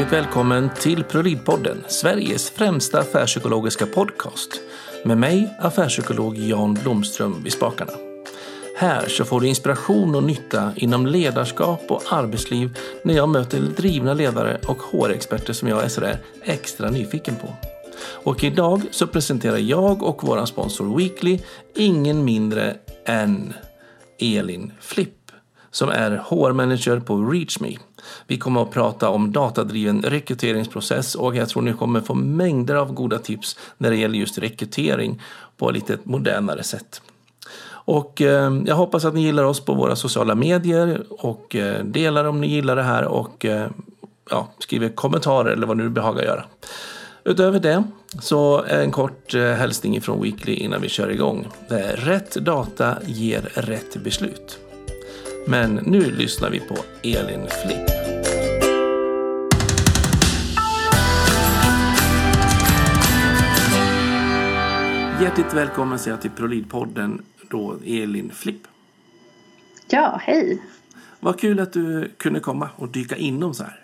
hjärtligt välkommen till ProLid-podden, Sveriges främsta affärspsykologiska podcast. Med mig, affärspsykolog Jan Blomström vid spakarna. Här så får du inspiration och nytta inom ledarskap och arbetsliv när jag möter drivna ledare och HR-experter som jag är sådär extra nyfiken på. Och idag så presenterar jag och vår sponsor Weekly ingen mindre än Elin Flipp som är HR-manager på ReachMe. Vi kommer att prata om datadriven rekryteringsprocess och jag tror ni kommer få mängder av goda tips när det gäller just rekrytering på lite modernare sätt. Och eh, jag hoppas att ni gillar oss på våra sociala medier och eh, delar om ni gillar det här och eh, ja, skriver kommentarer eller vad ni behagar göra. Utöver det så en kort hälsning från Weekly innan vi kör igång. Det är rätt data ger rätt beslut. Men nu lyssnar vi på Elin Flipp. Hjärtligt välkommen säger jag till ProLid-podden, då Elin Flipp. Ja, hej. Vad kul att du kunde komma och dyka inom så här.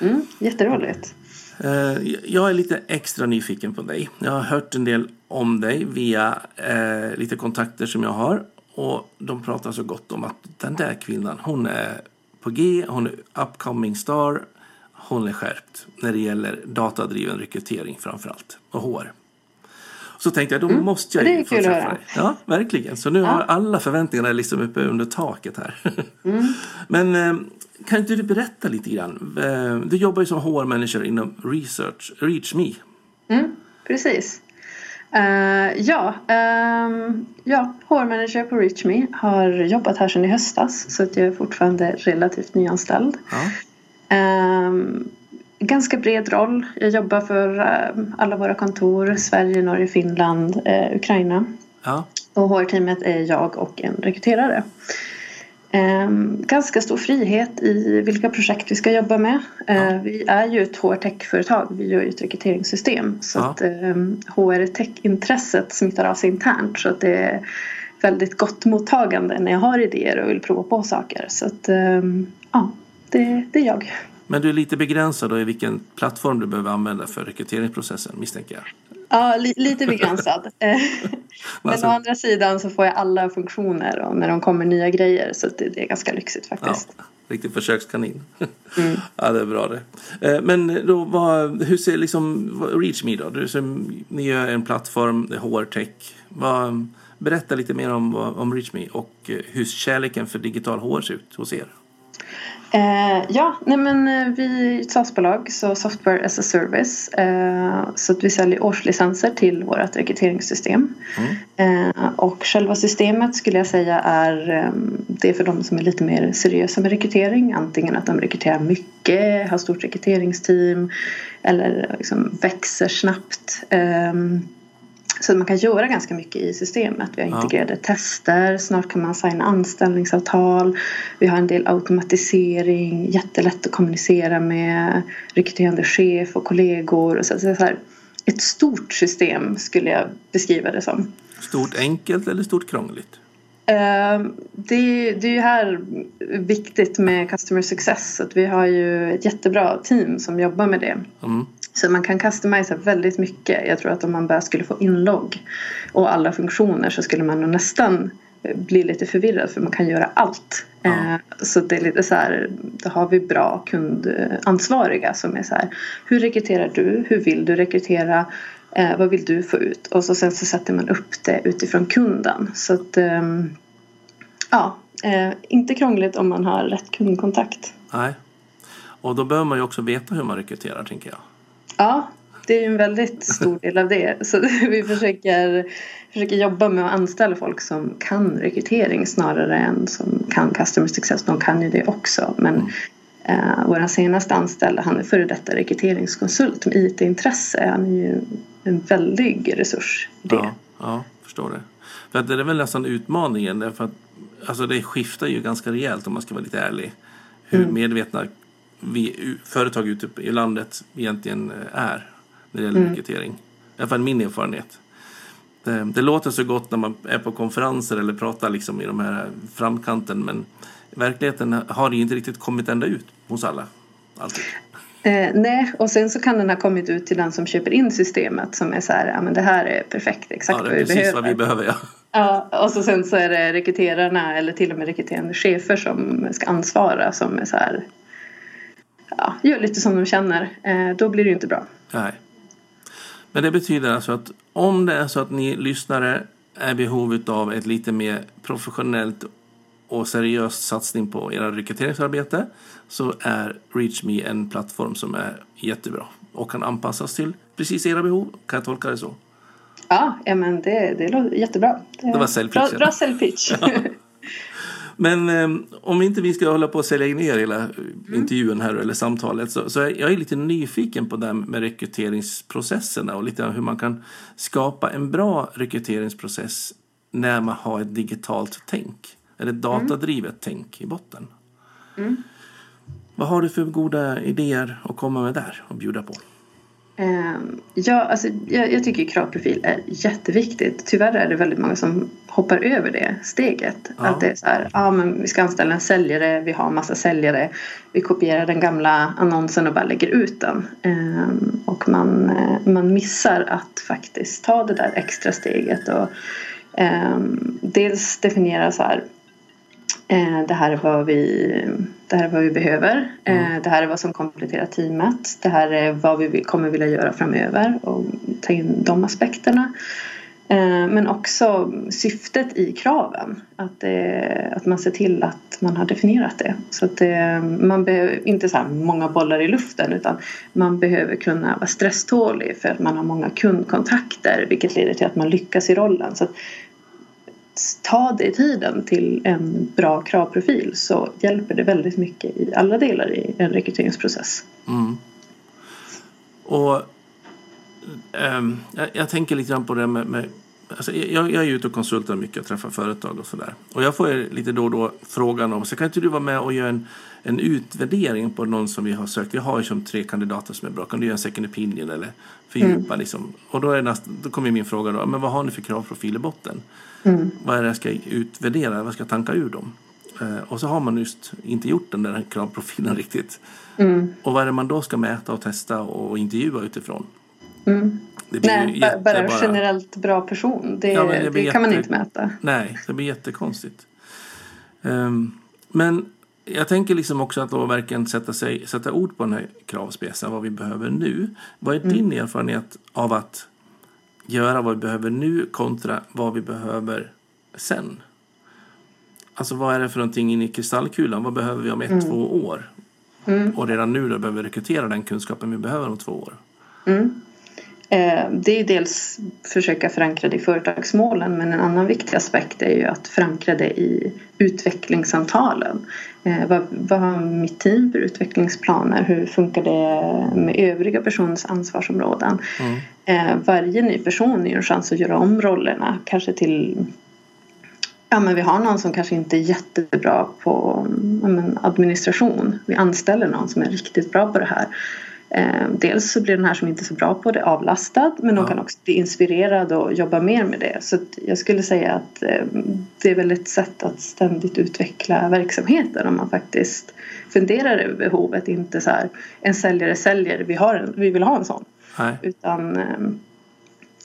Mm, jätteroligt. Eh, jag är lite extra nyfiken på dig. Jag har hört en del om dig via eh, lite kontakter som jag har. Och de pratar så gott om att den där kvinnan, hon är på G, hon är upcoming star, hon är skärpt när det gäller datadriven rekrytering framför allt och HR. Så tänkte jag, då mm. måste jag ju få träffa dig. Ja, verkligen. Så nu ja. har alla förväntningarna liksom uppe under taket här. Mm. Men eh, kan inte du berätta lite grann? Eh, du jobbar ju som HR-manager inom Research, ReachMe. Mm, precis. Uh, ja, um, ja, HR-manager på ReachMe har jobbat här sedan i höstas så att jag är fortfarande relativt nyanställd. Ja. Um, ganska bred roll. Jag jobbar för uh, alla våra kontor, Sverige, Norge, Finland, uh, Ukraina. Ja. Och HR-teamet är jag och en rekryterare. Um, ganska stor frihet i vilka projekt vi ska jobba med. Ja. Uh, vi är ju ett HR-tech-företag, vi gör ju ett rekryteringssystem. Så ja. att HR-tech-intresset smittar av sig internt. Så att det är väldigt gott mottagande när jag har idéer och vill prova på saker. Så att um, ja, det, det är jag. Men du är lite begränsad då i vilken plattform du behöver använda för rekryteringsprocessen misstänker jag? Ja, li lite begränsad. Eh, men alltså. å andra sidan så får jag alla funktioner och när de kommer nya grejer så det, det är ganska lyxigt faktiskt. Ja, riktig försökskanin. Mm. ja, det är bra det. Eh, men då, vad, hur ser liksom ReachMe då? Du, som, ni gör en plattform, HR-tech. Berätta lite mer om, om ReachMe och eh, hur kärleken för digital HR ser ut hos er. Eh, ja, nej men eh, vi är ett SaaS-bolag, så Software as a Service. Eh, så att vi säljer årslicenser till vårt rekryteringssystem. Mm. Eh, och själva systemet skulle jag säga är eh, det för de som är lite mer seriösa med rekrytering. Antingen att de rekryterar mycket, har stort rekryteringsteam eller liksom växer snabbt. Så man kan göra ganska mycket i systemet. Vi har integrerade ja. tester, snart kan man signa anställningsavtal. Vi har en del automatisering, jättelätt att kommunicera med rekryterande chef och kollegor. Och så, så här, ett stort system skulle jag beskriva det som. Stort enkelt eller stort krångligt? Uh, det, det är ju här viktigt med customer success. Att vi har ju ett jättebra team som jobbar med det. Mm. Så man kan customisa väldigt mycket. Jag tror att om man bara skulle få inlogg och alla funktioner så skulle man nog nästan bli lite förvirrad för man kan göra allt. Ja. Eh, så det är lite så här, då har vi bra kundansvariga som är så här, hur rekryterar du? Hur vill du rekrytera? Eh, vad vill du få ut? Och så sen så sätter man upp det utifrån kunden. Så att, ehm, ja, eh, inte krångligt om man har rätt kundkontakt. Nej, och då behöver man ju också veta hur man rekryterar tänker jag. Ja, det är en väldigt stor del av det. Så vi försöker, försöker jobba med att anställa folk som kan rekrytering snarare än som kan customer success. De kan ju det också. Men mm. eh, vår senaste anställda, han är före detta rekryteringskonsult med IT-intresse. Han är ju en väldig resurs i det. Ja, ja förstår det. För att det är väl nästan utmaningen. Därför att, alltså det skiftar ju ganska rejält om man ska vara lite ärlig. Hur mm. medvetna vi, företag ute i landet egentligen eh, är när det gäller mm. rekrytering. I alla fall min erfarenhet. Det, det, låter så gott när man är på konferenser eller pratar liksom i de här framkanten men verkligheten har det inte riktigt kommit ända ut hos alla. Alltid. Eh, nej, och sen så kan den ha kommit ut till den som köper in systemet som är så här, ja men det här är perfekt, exakt ja, det är vad vi precis behöver. vad vi behöver ja. Ja, och så sen så är det rekryterarna eller till och med rekryterande chefer som ska ansvara som är så här, ja, gör lite som de känner. Eh, då blir det ju inte bra. Nej. Men det betyder alltså att om det är så att ni lyssnare är i behov av ett lite mer professionellt och seriöst satsning på era rekryteringsarbete så är ReachMe en plattform som är jättebra och kan anpassas till precis era behov. Kan jag tolka det så? Ja, men det, det låter jättebra. Det, det var säljpitch. Bra, bra säljpitch. Men eh, om inte vi ska hålla på att sälja ner hela mm. intervjun här eller samtalet så, så är jag är lite nyfiken på det med rekryteringsprocesserna och lite hur man kan skapa en bra rekryteringsprocess när man har ett digitalt tänk eller ett mm. datadrivet mm. tänk i botten. Mm. Vad har du för goda idéer att komma med där och bjuda på? Ehm, ja, alltså, jag, jag tycker kravprofil är jätteviktigt. Tyvärr är det väldigt många som hoppar över det steget. Ja. Att det är så här, ja men vi ska anställa en säljare, vi har massa säljare. Vi kopierar den gamla annonsen och bara lägger ut den. Ehm, och man, eh, man missar att faktiskt ta det där extra steget och ehm, dels definiera så här det här är vad vi, det här är vad vi behöver. Eh, mm. Det här är vad som kompletterar teamet. Det här är vad vi kommer vilja göra framöver och ta in de aspekterna. Eh, men också syftet i kraven. Att, det, att man ser till att man har definierat det. Så att det, man behöver inte så här många bollar i luften utan man behöver kunna vara stresstålig för att man har många kundkontakter vilket leder till att man lyckas i rollen. Så ta dig tiden till en bra kravprofil så hjälper det väldigt mycket i alla delar i en rekryteringsprocess. Mm. Och ähm, jag, jag, tänker lite grann på det med, med Alltså jag, jag är ute och konsultar mycket och träffar företag och sådär. Och jag får lite då och då frågan om, så kan inte du vara med och göra en, en utvärdering på någon som vi har sökt? Vi har ju som tre kandidater som är bra. Kan du göra en second opinion eller fördjupa mm. liksom? Och då, är näst, då kommer min fråga då, men vad har ni för kravprofil i botten? Mm. Vad är det jag ska utvärdera? Vad ska jag tanka ur dem? Eh, och så har man just inte gjort den där kravprofilen riktigt. Mm. Och vad är det man då ska mäta och testa och intervjua utifrån? Mm. Nej, jätte, bara en generellt bra person. Det, ja, det, det kan man inte mäta. Nej, det blir jättekonstigt. Um, men jag tänker liksom också att då verkligen sätta, sig, sätta ord på den här kravspecen, vad vi behöver nu. Vad är din mm. erfarenhet av att göra vad vi behöver nu kontra vad vi behöver sen? Alltså vad är det för någonting in i kristallkulan? Vad behöver vi om ett, mm. två år? Mm. Och redan nu då behöver vi rekrytera den kunskapen vi behöver om två år. Mm. Eh, det är dels försöka förankra det i företagsmålen men en annan viktig aspekt är ju att förankra det i utvecklingssamtalen. Eh, vad, vad har mitt team för utvecklingsplaner? Hur funkar det med övriga personers ansvarsområden? Mm. Eh, varje ny person är ju en chans att göra om rollerna, kanske till Ja men vi har någon som kanske inte är jättebra på men, administration. Vi anställer någon som är riktigt bra på det här. Eh, dels så blir den här som inte är så bra på det avlastad men de ja. kan också bli inspirerad och jobba mer med det. Så jag skulle säga att eh, det är väl ett sätt att ständigt utveckla verksamheten om man faktiskt funderar över behovet. Inte så här en säljare säljer, vi, har en, vi vill ha en sån. Nej. Utan eh,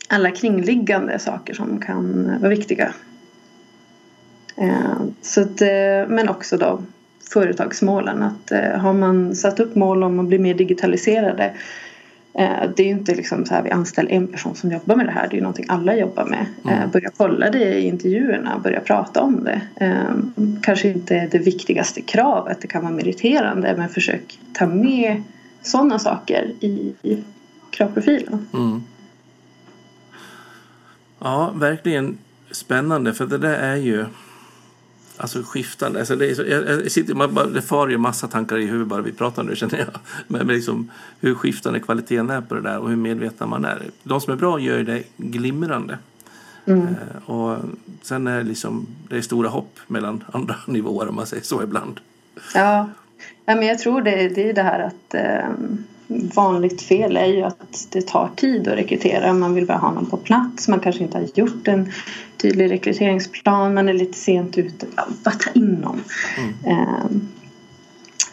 alla kringliggande saker som kan vara viktiga. Så att, men också då företagsmålen. Att eh, har man satt upp mål om att bli mer digitaliserade eh, det är ju inte liksom så här vi anställer en person som jobbar med det här. Det är ju någonting alla jobbar med. Eh, mm. Börja kolla det i intervjuerna, börja prata om det. Kanske inte det viktigaste kravet, det kan vara meriterande men försök ta med sådana saker i, i kravprofilen. Mm. Ja, verkligen spännande för det där är ju Alltså skiftande. Alltså det, är så, jag, jag sitter, man det far ju massa tankar i huvudet bara vi pratar nu känner jag. Men, men liksom, hur skiftande kvaliteten är på det där och hur medvetna man är. De som är bra gör det glimrande. Mm. Eh, och sen är det liksom, det är stora hopp mellan andra nivåer om man säger så ibland. Ja, ja men jag tror det, det är det här att eh, vanligt fel är ju att det tar tid att rekrytera. Man vill bara ha någon på plats. Man kanske inte har gjort en tydlig rekryteringsplan. Man är lite sent ute. Bara ta in någon. Mm. Eh,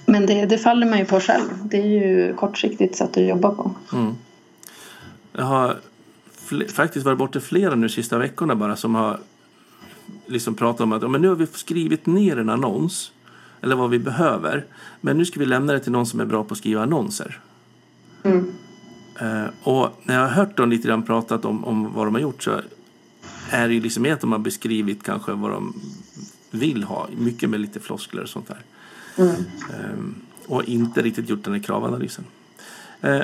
Men det, det faller man ju på själv. Det är ju kortsiktigt sätt att jobba på. Mm. Jag har faktiskt varit borta flera nu sista veckorna bara som har liksom pratat om att men nu har vi skrivit ner en annons eller vad vi behöver. Men nu ska vi lämna det till någon som är bra på att skriva annonser. Mm. Uh, och när jag har hört dem lite grann pratat om, om vad de har gjort så är det ju liksom mer att de har beskrivit kanske vad de vill ha. Mycket med lite floskler och sånt där. Mm. Um, och inte riktigt gjort den här kravanalysen. Uh,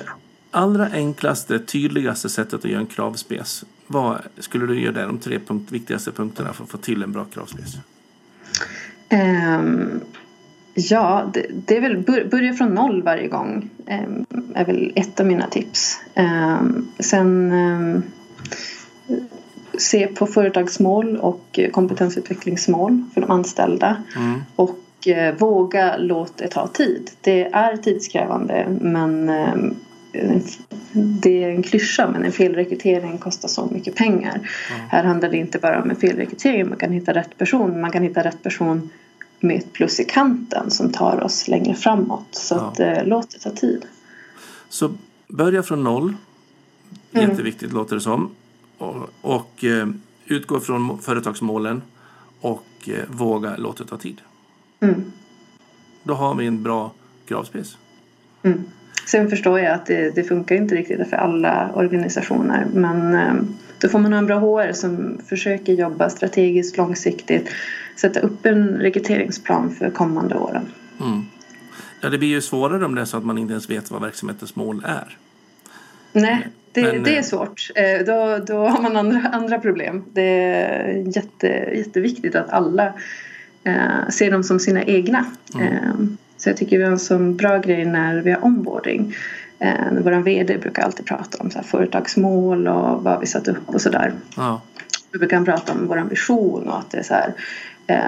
allra enklaste, tydligaste sättet att göra en kravspec. Vad skulle du göra där? De tre punkt, viktigaste punkterna för att få till en bra kravspec? Um, ja, det, det, är väl börja från noll varje gång. Um, är väl ett av mina tips. Um, sen se på företagsmål och kompetensutvecklingsmål för de anställda. Mm. Och uh, våga låta det ta tid. Det är tidskrävande men det är en klyscha men en felrekrytering kostar så mycket pengar. Mm. Här handlar det inte bara om en felrekrytering, man kan hitta rätt person. Man kan hitta rätt person med ett plus i kanten som tar oss längre framåt. Så ja. att, eh, låt det ta tid. Så börja från noll. Mm. Jätteviktigt mm. låter det som. Och, och eh, utgå från företagsmålen och eh, våga låta det ta tid. Mm. Då har vi en bra kravspec. Mm. Sen förstår jag att det, det, funkar inte riktigt för alla organisationer men eh, då får man ha en bra HR som försöker jobba strategiskt, långsiktigt sätta upp en rekryteringsplan för kommande åren. Mm. Ja, det blir ju svårare om det är så att man inte ens vet vad verksamhetens mål är. Nej, det, Men, det är eh, svårt. Eh, då, då har man andra, andra problem. Det är jätte, jätteviktigt att alla eh, ser dem som sina egna. Mm. Så jag tycker vi har en sån bra grej när vi har onboarding. Eh, Vår VD brukar alltid prata om så företagsmål och vad vi satt upp och sådär. Ja. Vi brukar prata om vår vision och att det är så här,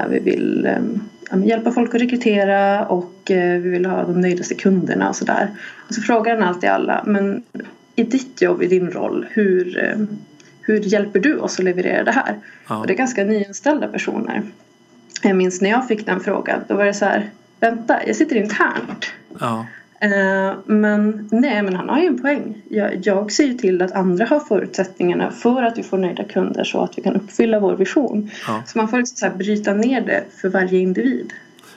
vi vill eh, hjälpa folk att rekrytera och eh, vi vill ha de nöjdaste kunderna och sådär. Och så frågar han alltid alla, men i ditt jobb, i din roll, hur, eh, hur hjälper du oss att leverera det här? Ja. Och det är ganska nyanställda personer. Jag minns när jag fick den frågan, då var det så här, vänta, jag sitter internt. Ja. Eh, men nej, men han har ju en poäng. Jag, jag ser ju till att andra har förutsättningarna för att vi får nöjda kunder så att vi kan uppfylla vår vision. Ja. Så man får liksom så här bryta ner det för varje individ.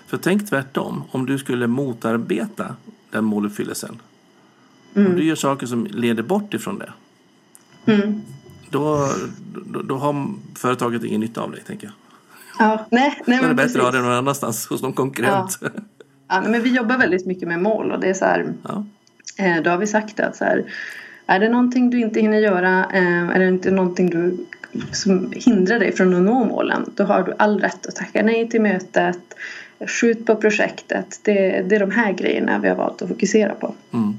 För tänk tvärtom, om du skulle motarbeta den måluppfyllelsen. Mm. Om du gör saker som leder bort ifrån det. Mm. Då, då, då har företaget ingen nytta av dig, tänker jag. Ja, nej, nej, Då är det bättre att ha det någon annanstans hos någon konkurrent. Ja. Ja, men vi jobbar väldigt mycket med mål och det är så här, ja. eh, då har vi sagt att så här, är det någonting du inte hinner göra, eh, är det inte någonting du som hindrar dig från att nå målen, då har du all rätt att tacka nej till mötet, skjut på projektet. Det, det är de här grejerna vi har valt att fokusera på. Mm.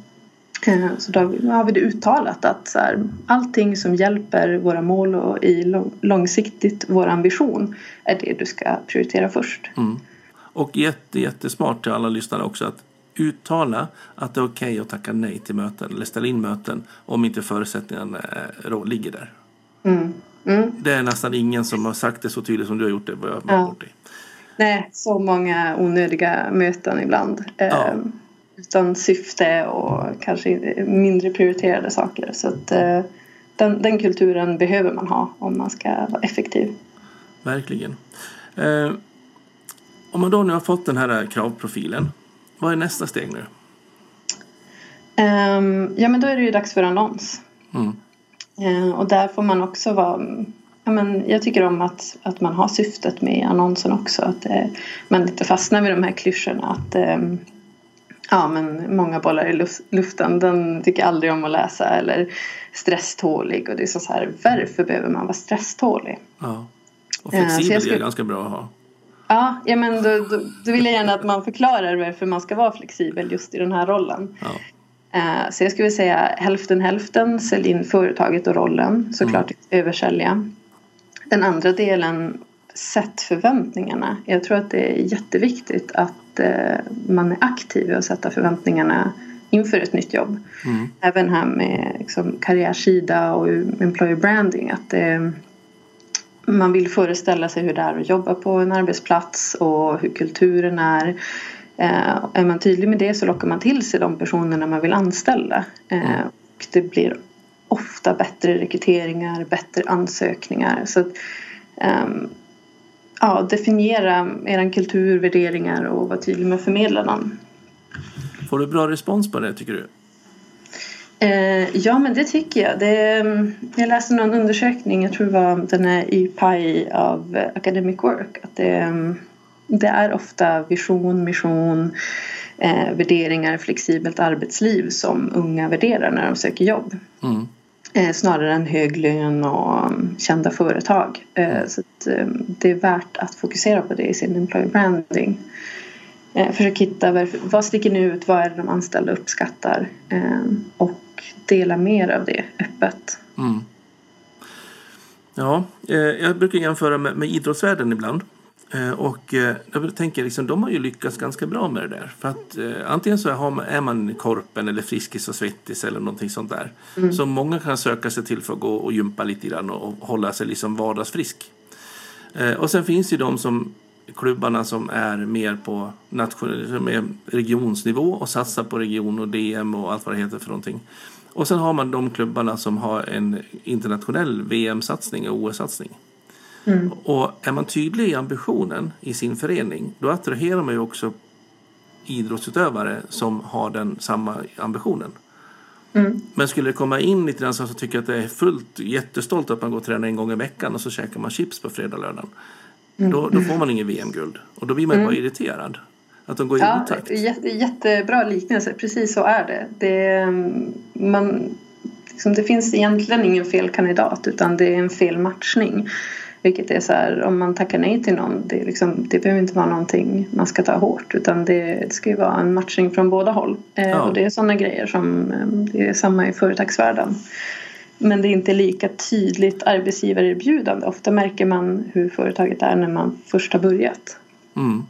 Eh, så då har vi det uttalat att så här, allting som hjälper våra mål och i långsiktigt vår ambition är det du ska prioritera först. Mm. Och jätte, jättesmart till alla lyssnare också att uttala att det är okej okay att tacka nej till möten eller ställa in möten om inte förutsättningarna är, ligger där. Mm. Mm. Det är nästan ingen som har sagt det så tydligt som du har gjort det. Vad jag ja. bort i. Nej, så många onödiga möten ibland. Ja. Eh, utan syfte och kanske mindre prioriterade saker. Så att, eh, den, den kulturen behöver man ha om man ska vara effektiv. Verkligen. Eh, om man då nu har fått den här kravprofilen, vad är nästa steg nu? Um, ja men då är det ju dags för annons. Mm. Uh, och där får man också vara ja, men jag tycker om att, att man har syftet med annonsen också. Att uh, man inte fastnar vid de här klyschorna. Att, um, ja, men många bollar i luften, den tycker jag aldrig om att läsa. Eller stresstålig. Och det är så här, varför behöver man vara stresstålig? Ja. Och flexibel uh, skulle... är ganska bra att ha. Ja, ja men då, då, då, vill jag gärna att man förklarar varför man ska vara flexibel just i den här rollen. Ja. Uh, så jag skulle säga hälften hälften, sälj in företaget och rollen. Såklart mm. översälja. Den andra delen, sätt förväntningarna. Jag tror att det är jätteviktigt att uh, man är aktiv i att sätta förväntningarna inför ett nytt jobb. Mm. Även här med liksom, karriärsida och employer branding. Att uh, man vill föreställa sig hur det är att jobba på en arbetsplats och hur kulturen är. Eh, är man tydlig med det så lockar man till sig de personerna man vill anställa. Eh, mm. och det blir ofta bättre rekryteringar, bättre ansökningar. Så att, um, ja, definiera er kultur, värderingar och vara tydlig med förmedlarna. Får du bra respons på det tycker du? Eh, ja men det tycker jag. Det, jag läste någon undersökning, jag tror det var den här EPI av Academic Work. Att det, det är ofta vision, mission, eh, värderingar, flexibelt arbetsliv som unga värderar när de söker jobb. Mm. Eh, snarare än hög lön och um, kända företag. Eh, mm. så att, eh, det är värt att fokusera på det i sin employer branding. Försök hitta vad sticker ut, vad är det de anställda uppskattar och dela mer av det öppet. Mm. Ja, jag brukar jämföra med, med idrottsvärlden ibland. Eh, och eh, jag tänker liksom, de har ju lyckats ganska bra med det där. För att eh, antingen så är man korpen eller Friskis och Svettis eller någonting sånt där. Mm. Som många kan söka sig till för att gå och gympa lite grann och hålla sig liksom vardagsfrisk. och sen finns ju de som klubbarna som är mer på nationell, mer regionsnivå och satsar på region och DM och allt vad det heter för någonting. Och sen har man de klubbarna som har en internationell VM-satsning och OS-satsning. Mm. Och är man tydlig i ambitionen i sin förening då attraherar man ju också idrottsutövare som har den samma ambitionen. Mm. Men skulle det komma in lite grann som tycker att det är fullt jättestolt att man går och tränar en gång i veckan och så käkar man chips på fredag lördagen. Mm. Då, då, får man ingen VM-guld och då blir man mm. bara irriterad. Att de går i ja, otakt. Jätte, jättebra liknelse, precis så är det. det, man, liksom, det finns egentligen ingen fel kandidat utan det är en fel matchning. Vilket är så här, om man tackar nej till någon, det, liksom, det behöver inte vara någonting man ska ta hårt utan det, det ska ju vara en matchning från båda håll. Eh, ja. Och det är sådana grejer som eh, det är samma i företagsvärlden. Men det är inte lika tydligt arbetsgivarerbjudande. Ofta märker man hur företaget är när man först har börjat. Mm.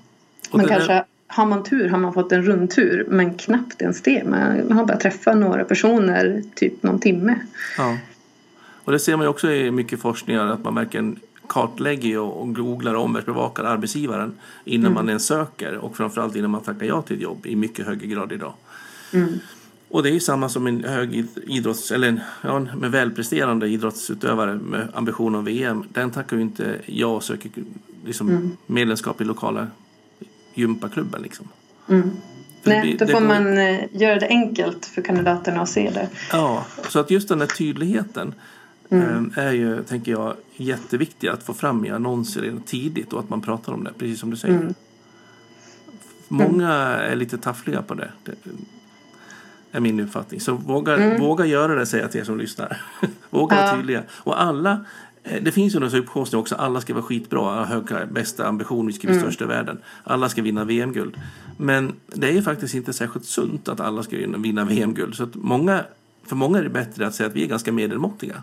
man kanske, är... Har man tur har man fått en rundtur men knappt ens det. Man har bara träffat några personer typ någon timme. Ja. Och det ser man ju också i mycket forskning att man märker en kartlägger och googlar och omvärldsbevakar arbetsgivaren innan mm. man ens söker och framförallt innan man tackar ja till ett jobb i mycket högre grad idag. Mm. Och det är ju samma som en hög idrotts, eller ja, med välpresterande idrottsutövare med ambition om VM. Den tackar ju inte ja och söker liksom mm. medlemskap i lokala gympaklubben. Liksom. Mm. Nej, då får man eh, göra det enkelt för kandidaterna att se det. Ja, så att just den här tydligheten mm. Ehm, är ju, tänker jag, jätteviktig att få fram i annonser redan tidigt och att man pratar om det, precis som du säger. Mm. Många är lite taffliga på det. det är min uppfattning. Så våga, mm. våga göra det, säger jag till er som lyssnar. våga ja. vara tydliga. Och alla, det finns ju någon uppkostning också, alla ska vara skitbra, höga, bästa ambition, vi ska bli mm. störst i världen. Alla ska vinna VM-guld. Men det är faktiskt inte särskilt sunt att alla ska vinna VM-guld. Så att många, för många är det bättre att säga att vi är ganska medelmåttiga.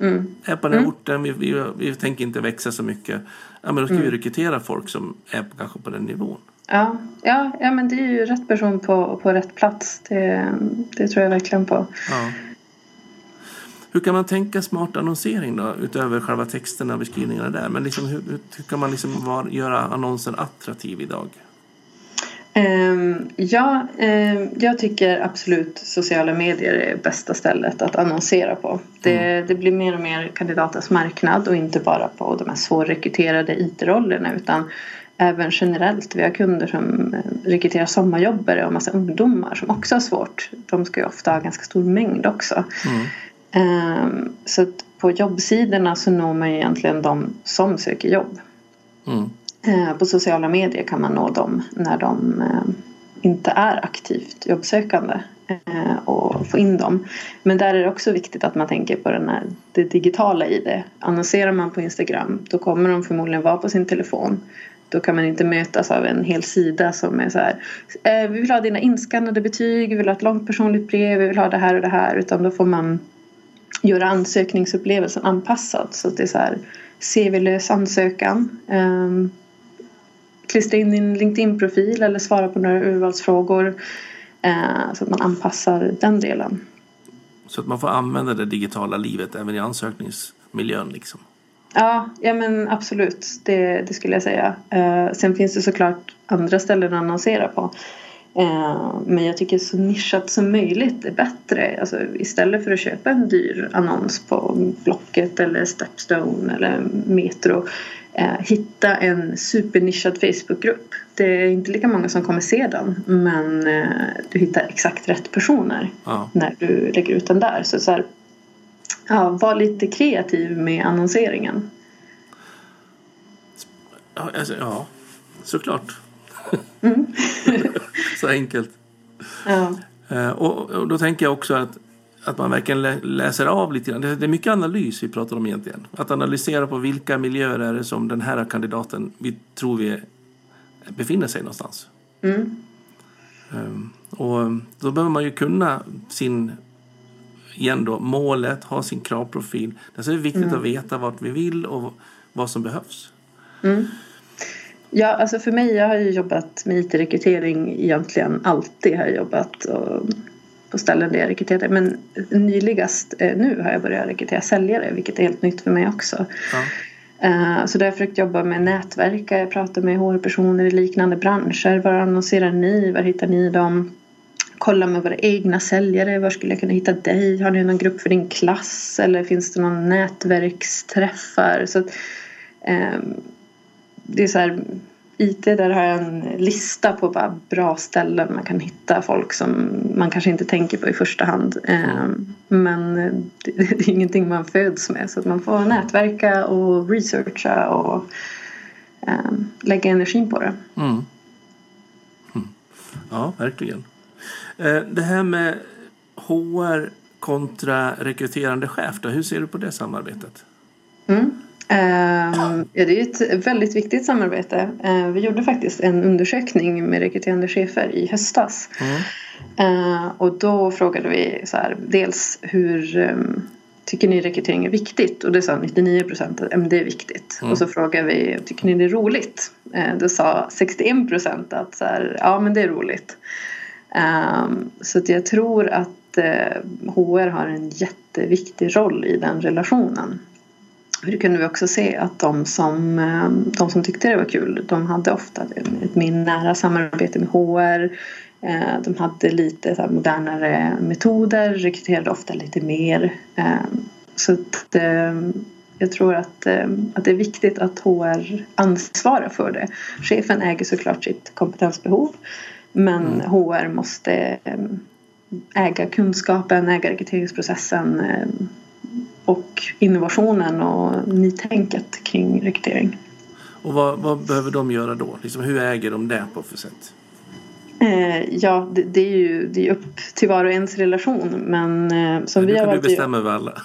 Mm. Är på den mm. orten, vi, vi, vi, tänker inte växa så mycket. Ja, men då ska mm. vi rekrytera folk som är på, kanske på den nivån. Ja, ja, ja, men det är ju rätt person på, på rätt plats. Det, det tror jag verkligen på. Ja. Hur kan man tänka smart annonsering då, utöver själva texterna och beskrivningarna där? Men liksom, hur, hur kan man liksom var, göra annonsen attraktiv idag? Um, ja, um, jag tycker absolut sociala medier är bästa stället att annonsera på. Det, mm. det, blir mer och mer kandidaters marknad och inte bara på de här svårrekryterade IT-rollerna utan även generellt. Vi har kunder som eh, rekryterar sommarjobbare och massa ungdomar som också har svårt. De ska ju ofta ha ganska stor mängd också. Mm. Um, så att på jobbsidorna så når man ju egentligen de som söker jobb. Mm. Eh, på sociala medier kan man nå dem när de eh, inte är aktivt jobbsökande eh, och få in dem. Men där är det också viktigt att man tänker på den här, det digitala i det. Annonserar man på Instagram då kommer de förmodligen vara på sin telefon. Då kan man inte mötas av en hel sida som är så här Vi vill ha dina inskannade betyg, vi vill ha ett långt personligt brev, vi vill ha det här och det här. Utan då får man göra ansökningsupplevelsen anpassad. Så att det är så här CV-lös ansökan. Um, klistra in din LinkedIn-profil eller svara på några urvalsfrågor. Eh, så att man anpassar den delen. Så att man får använda det digitala livet även i ansökningsmiljön liksom? Ja, ja men absolut. Det, det skulle jag säga. Eh, sen finns det såklart andra ställen att annonsera på. Eh, men jag tycker så nischat som möjligt är bättre. Alltså, istället för att köpa en dyr annons på Blocket eller Stepstone eller Metro. Eh, hitta en supernischad Facebookgrupp. Det är inte lika många som kommer se den men eh, du hittar exakt rätt personer ja. när du lägger ut den där. Så, så här, ja, var lite kreativ med annonseringen. Ja, alltså, ja såklart. Mm. så enkelt. Ja. Eh, och, och, då tänker jag också att, att man verkligen läser av lite grann. Det, det är mycket analys vi pratar om egentligen. Att analysera på vilka miljöer är det som den här kandidaten vi tror vi befinner sig någonstans. Mm. Um, och då behöver man ju kunna sin igen då, målet, ha sin kravprofil. Det är viktigt mm. att veta vart vi vill och vad som behövs. Mm. Ja, alltså för mig, jag har ju jobbat med IT-rekrytering egentligen alltid har jag jobbat och, på ställen där jag rekryterar. Men nyligast eh, nu har jag börjat rekrytera säljare vilket är helt nytt för mig också. Ja. Uh, så där har jag försökt jobba med nätverka, jag pratar med HR-personer i liknande branscher. Var annonserar ni? Var hittar ni dem? Kolla med våra egna säljare. Var skulle jag kunna hitta dig? Har ni någon grupp för din klass? Eller finns det någon nätverksträffar? Så att, um, det är så här, IT där har jag en lista på bara bra ställen man kan hitta folk som man kanske inte tänker på i första hand. Mm. Men det är ingenting man föds med så att man får nätverka och researcha och ehm, lägga energin på det. Mm. Mm. Ja, verkligen. Eh, det här med HR kontra rekryterande chef, då, hur ser du på det samarbetet? Mm. Ehm, ja, det är ett väldigt viktigt samarbete. Ehm, vi gjorde faktiskt en undersökning med rekryterande chefer i höstas. Mm. Ehm, och då frågade vi så här, dels hur tycker ni rekrytering är viktigt? Och det sa 99 procent att det är viktigt. Mm. Och så frågade vi, tycker ni det är roligt? Då sa 61 procent att så här, ja men det är roligt. Så att jag tror att HR eh, har en jätteviktig roll i den relationen. Det kunde vi också se att de som, eh, de som tyckte det var kul de hade ofta ett mer nära samarbete med HR. Eh, de hade lite så modernare metoder, rekryterade ofta lite mer. Eh, så att, jag tror att, att det är viktigt att HR ansvarar för det. Chefen äger såklart sitt kompetensbehov men mm. HR måste äga kunskapen, äga rekryteringsprocessen och innovationen och nytänket kring rekrytering. Och vad, vad behöver de göra då? Liksom, hur äger de det på för sätt? Eh, ja, det, det, är ju det är upp till var och ens relation. Men eh, som men vi har valt... Du bestämma över alla.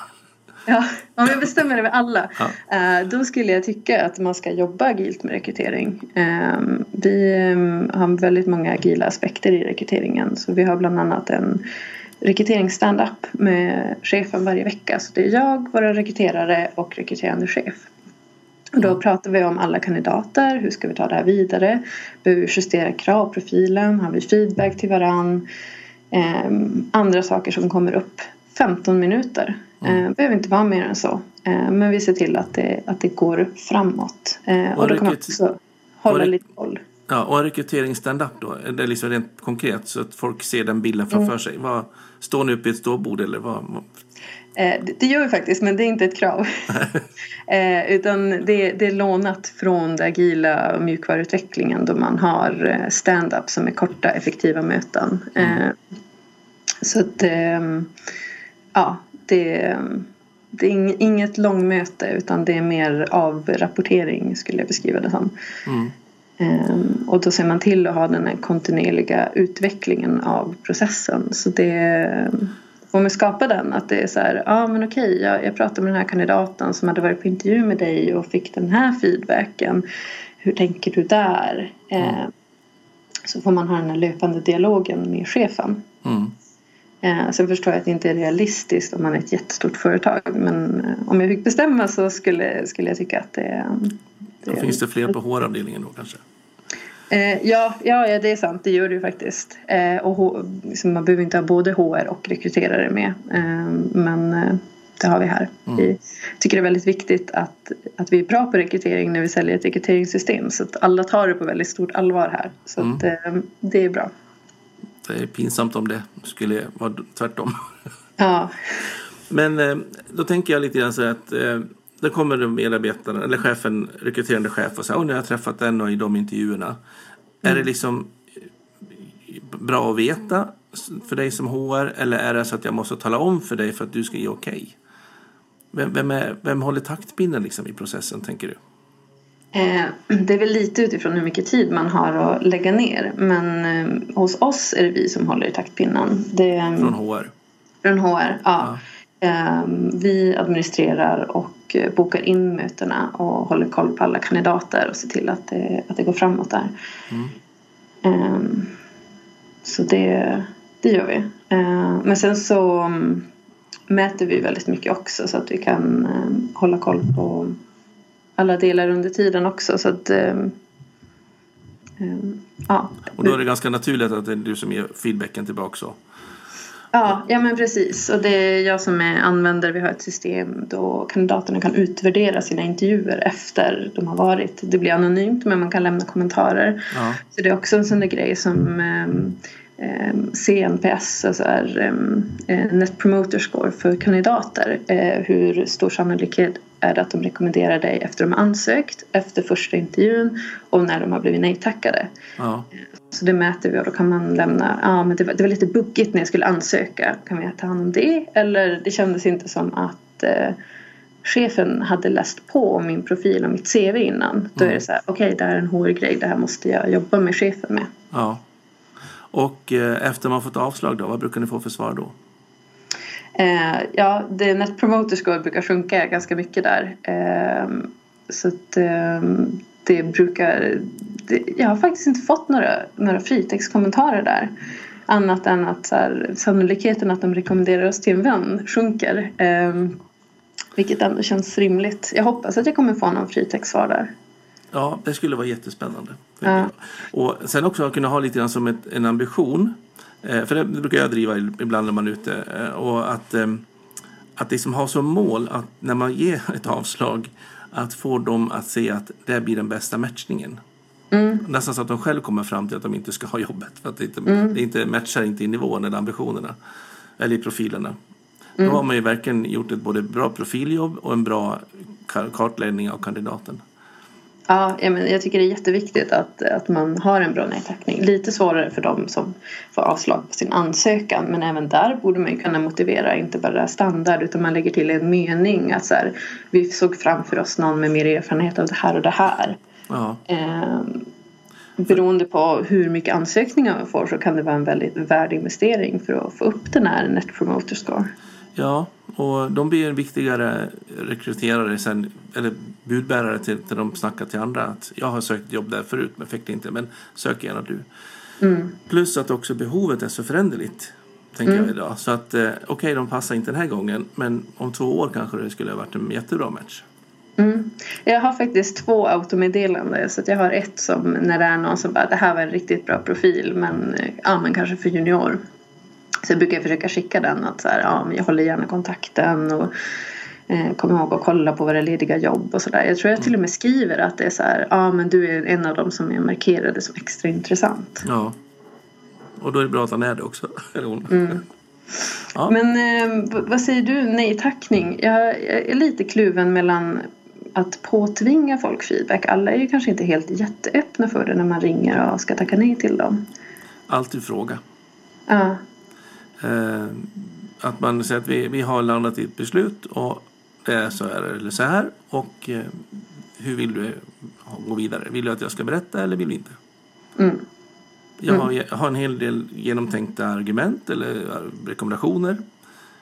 Ja, om jag bestämmer över alla. Ja. Eh, då skulle jag tycka att man ska jobba agilt med rekrytering. Eh, vi eh, har väldigt många agila aspekter i rekryteringen. Så vi har bland annat en rekryteringsstandup med chefen varje vecka. Så det är jag, våra rekryterare och rekryterande chef. Och då mm. pratar vi om alla kandidater, hur ska vi ta det här vidare? Behöver vi justera kravprofilen? Har vi feedback till varann? Eh, andra saker som kommer upp. 15 minuter. Eh, behöver inte vara mer än så. Eh, men vi ser till att det, att det går framåt. Eh, och, och då kan man också hålla lite koll. Ja, och en rekrytering stand-up då? Det är liksom rent konkret så att folk ser den bilden framför mm. sig. Vad, står ni uppe i ett ståbord eller vad? Eh, det gör vi faktiskt men det är inte ett krav. eh, utan det, det, är lånat från den agila mjukvaruutvecklingen då man har eh, stand-up som är korta effektiva möten. Mm. Eh, så att ehm, ja, det, det är inget långmöte utan det är mer avrapportering skulle jag beskriva det som. Mm. Ehm, och då ser man till att ha den här kontinuerliga utvecklingen av processen. Så det får man skapa den att det är så här, ja ah, men okej, jag, jag pratade med den här kandidaten som hade varit på intervju med dig och fick den här feedbacken. Hur tänker du där? Eh, så får man ha den här löpande dialogen med chefen. Mm. Eh, sen förstår jag att det inte är realistiskt om man är ett jättestort företag. Men eh, om jag fick bestämma så skulle, skulle jag tycka att det Då finns det fler på HR-avdelningen då kanske? Eh, ja, ja, det är sant. Det gör det ju faktiskt. Eh, och liksom, man behöver inte ha både HR och rekryterare med. Eh, men det har vi här. Mm. Vi tycker det är väldigt viktigt att, att vi är bra på rekrytering när vi säljer ett rekryteringssystem så att alla tar det på väldigt stort allvar här. Så mm. att, det är bra. Det är pinsamt om det skulle vara tvärtom. Ja. Men då tänker jag lite grann så att då kommer medarbetaren, eller chefen, rekryterande chef och säger att nu har jag träffat den och i de intervjuerna. Mm. Är det liksom bra att veta för dig som HR eller är det så att jag måste tala om för dig för att du ska ge okej? Okay? Vem, vem, är, vem håller taktpinnen liksom i processen tänker du? Eh, det är väl lite utifrån hur mycket tid man har att lägga ner. Men eh, hos oss är det vi som håller i taktpinnen. Det, från HR? Från HR, ja. ja. Eh, vi administrerar och bokar in mötena och håller koll på alla kandidater och ser till att det, att det går framåt där. Mm. Så det, det gör vi. Men sen så mm, mäter vi väldigt mycket också så att vi kan hålla koll på alla delar under tiden också. Så att, um, um, ja. Och då är det ganska naturligt att det är du som ger feedbacken tillbaka så? Ja, ja men precis. Och det är jag som är användare. Vi har ett system då kandidaterna kan utvärdera sina intervjuer efter de har varit. Det blir anonymt men man kan lämna kommentarer. Ja. Så det är också en sån där grej som um, CNPS, alltså är, Net Promoter Score för kandidater. Eh, hur stor sannolikhet är det att de rekommenderar dig efter de har ansökt, efter första intervjun och när de har blivit nej-tackade. Ja. Så det mäter vi och då kan man lämna, ja men det var, det var lite buggigt när jag skulle ansöka, kan vi ta hand om det? Eller det kändes inte som att eh, chefen hade läst på om min profil och mitt CV innan. Då är det så här, okej okay, det här är en HR-grej, det här måste jag jobba med chefen med. Ja. Och eh, efter man fått avslag då, vad brukar ni få för svar då? Eh, ja, det Net Promoter Score brukar sjunka ganska mycket där. Eh, så att eh, det brukar... Det, jag har faktiskt inte fått några, några fritextkommentarer där. Annat än att så här, sannolikheten att de rekommenderar oss till en vän sjunker. Ehm, vilket ändå känns rimligt. Jag hoppas att jag kommer få någon fritextsvar där. Ja, det skulle vara jättespännande. Ja. Och sen också att kunna ha lite grann som ett, en ambition Eh, för det brukar jag driva ibland när man är ute. Eh, och att, ehm, att liksom ha som mål att när man ger ett avslag att få dem att se att det blir den bästa matchningen. Mm. Nästan så att de själv kommer fram till att de inte ska ha jobbet. För att det inte, mm. det inte matchar inte i nivån eller ambitionerna. Eller i profilerna. Mm. Då har man ju verkligen gjort ett både bra profiljobb och en bra kartläggning av kandidaten. Ja, jag tycker det är jätteviktigt att, att man har en bra nedtackning. Lite svårare för dem som får avslag på sin ansökan men även där borde man kunna motivera inte bara standard utan man lägger till en mening att så här, vi såg framför oss någon med mer erfarenhet av det här och det här. Ja. Eh, beroende på hur mycket ansökningar man får så kan det vara en väldigt värd investering för att få upp den här Net Promoter Score. Ja, och de blir en viktigare rekryterare sen, eller budbärare till, till de snackar till andra att jag har sökt jobb där förut men fick det inte, men sök gärna du. Mm. Plus att också behovet är så föränderligt. Tänker mm. jag idag. Så att eh, okej, okay, de passar inte den här gången men om två år kanske det skulle ha varit en jättebra match. Mm. Jag har faktiskt två automeddelanden. Så att jag har ett som när det är någon som bara det här var en riktigt bra profil men, eh, ja, men kanske för junior. Så jag brukar försöka skicka den att så här, ja, jag håller gärna kontakten och eh, kom ihåg att kolla på våra lediga jobb och sådär. Jag tror jag till och med skriver att det är så här, ja men du är en av dem som är markerade som extra intressant. Ja. Och då är det bra att han är det också. Mm. ja. Men eh, vad säger du, nej tackning? Jag, jag är lite kluven mellan att påtvinga folk feedback. Alla är ju kanske inte helt jätteöppna för det när man ringer och ska tacka nej till dem. Alltid fråga. Ja. Eh, att man säger att vi, vi har landat i ett beslut och det är så här eller så här. Och eh, hur vill du gå vidare? Vill du att jag ska berätta eller vill du inte? Mm. Jag, har, jag har en hel del genomtänkta argument eller rekommendationer.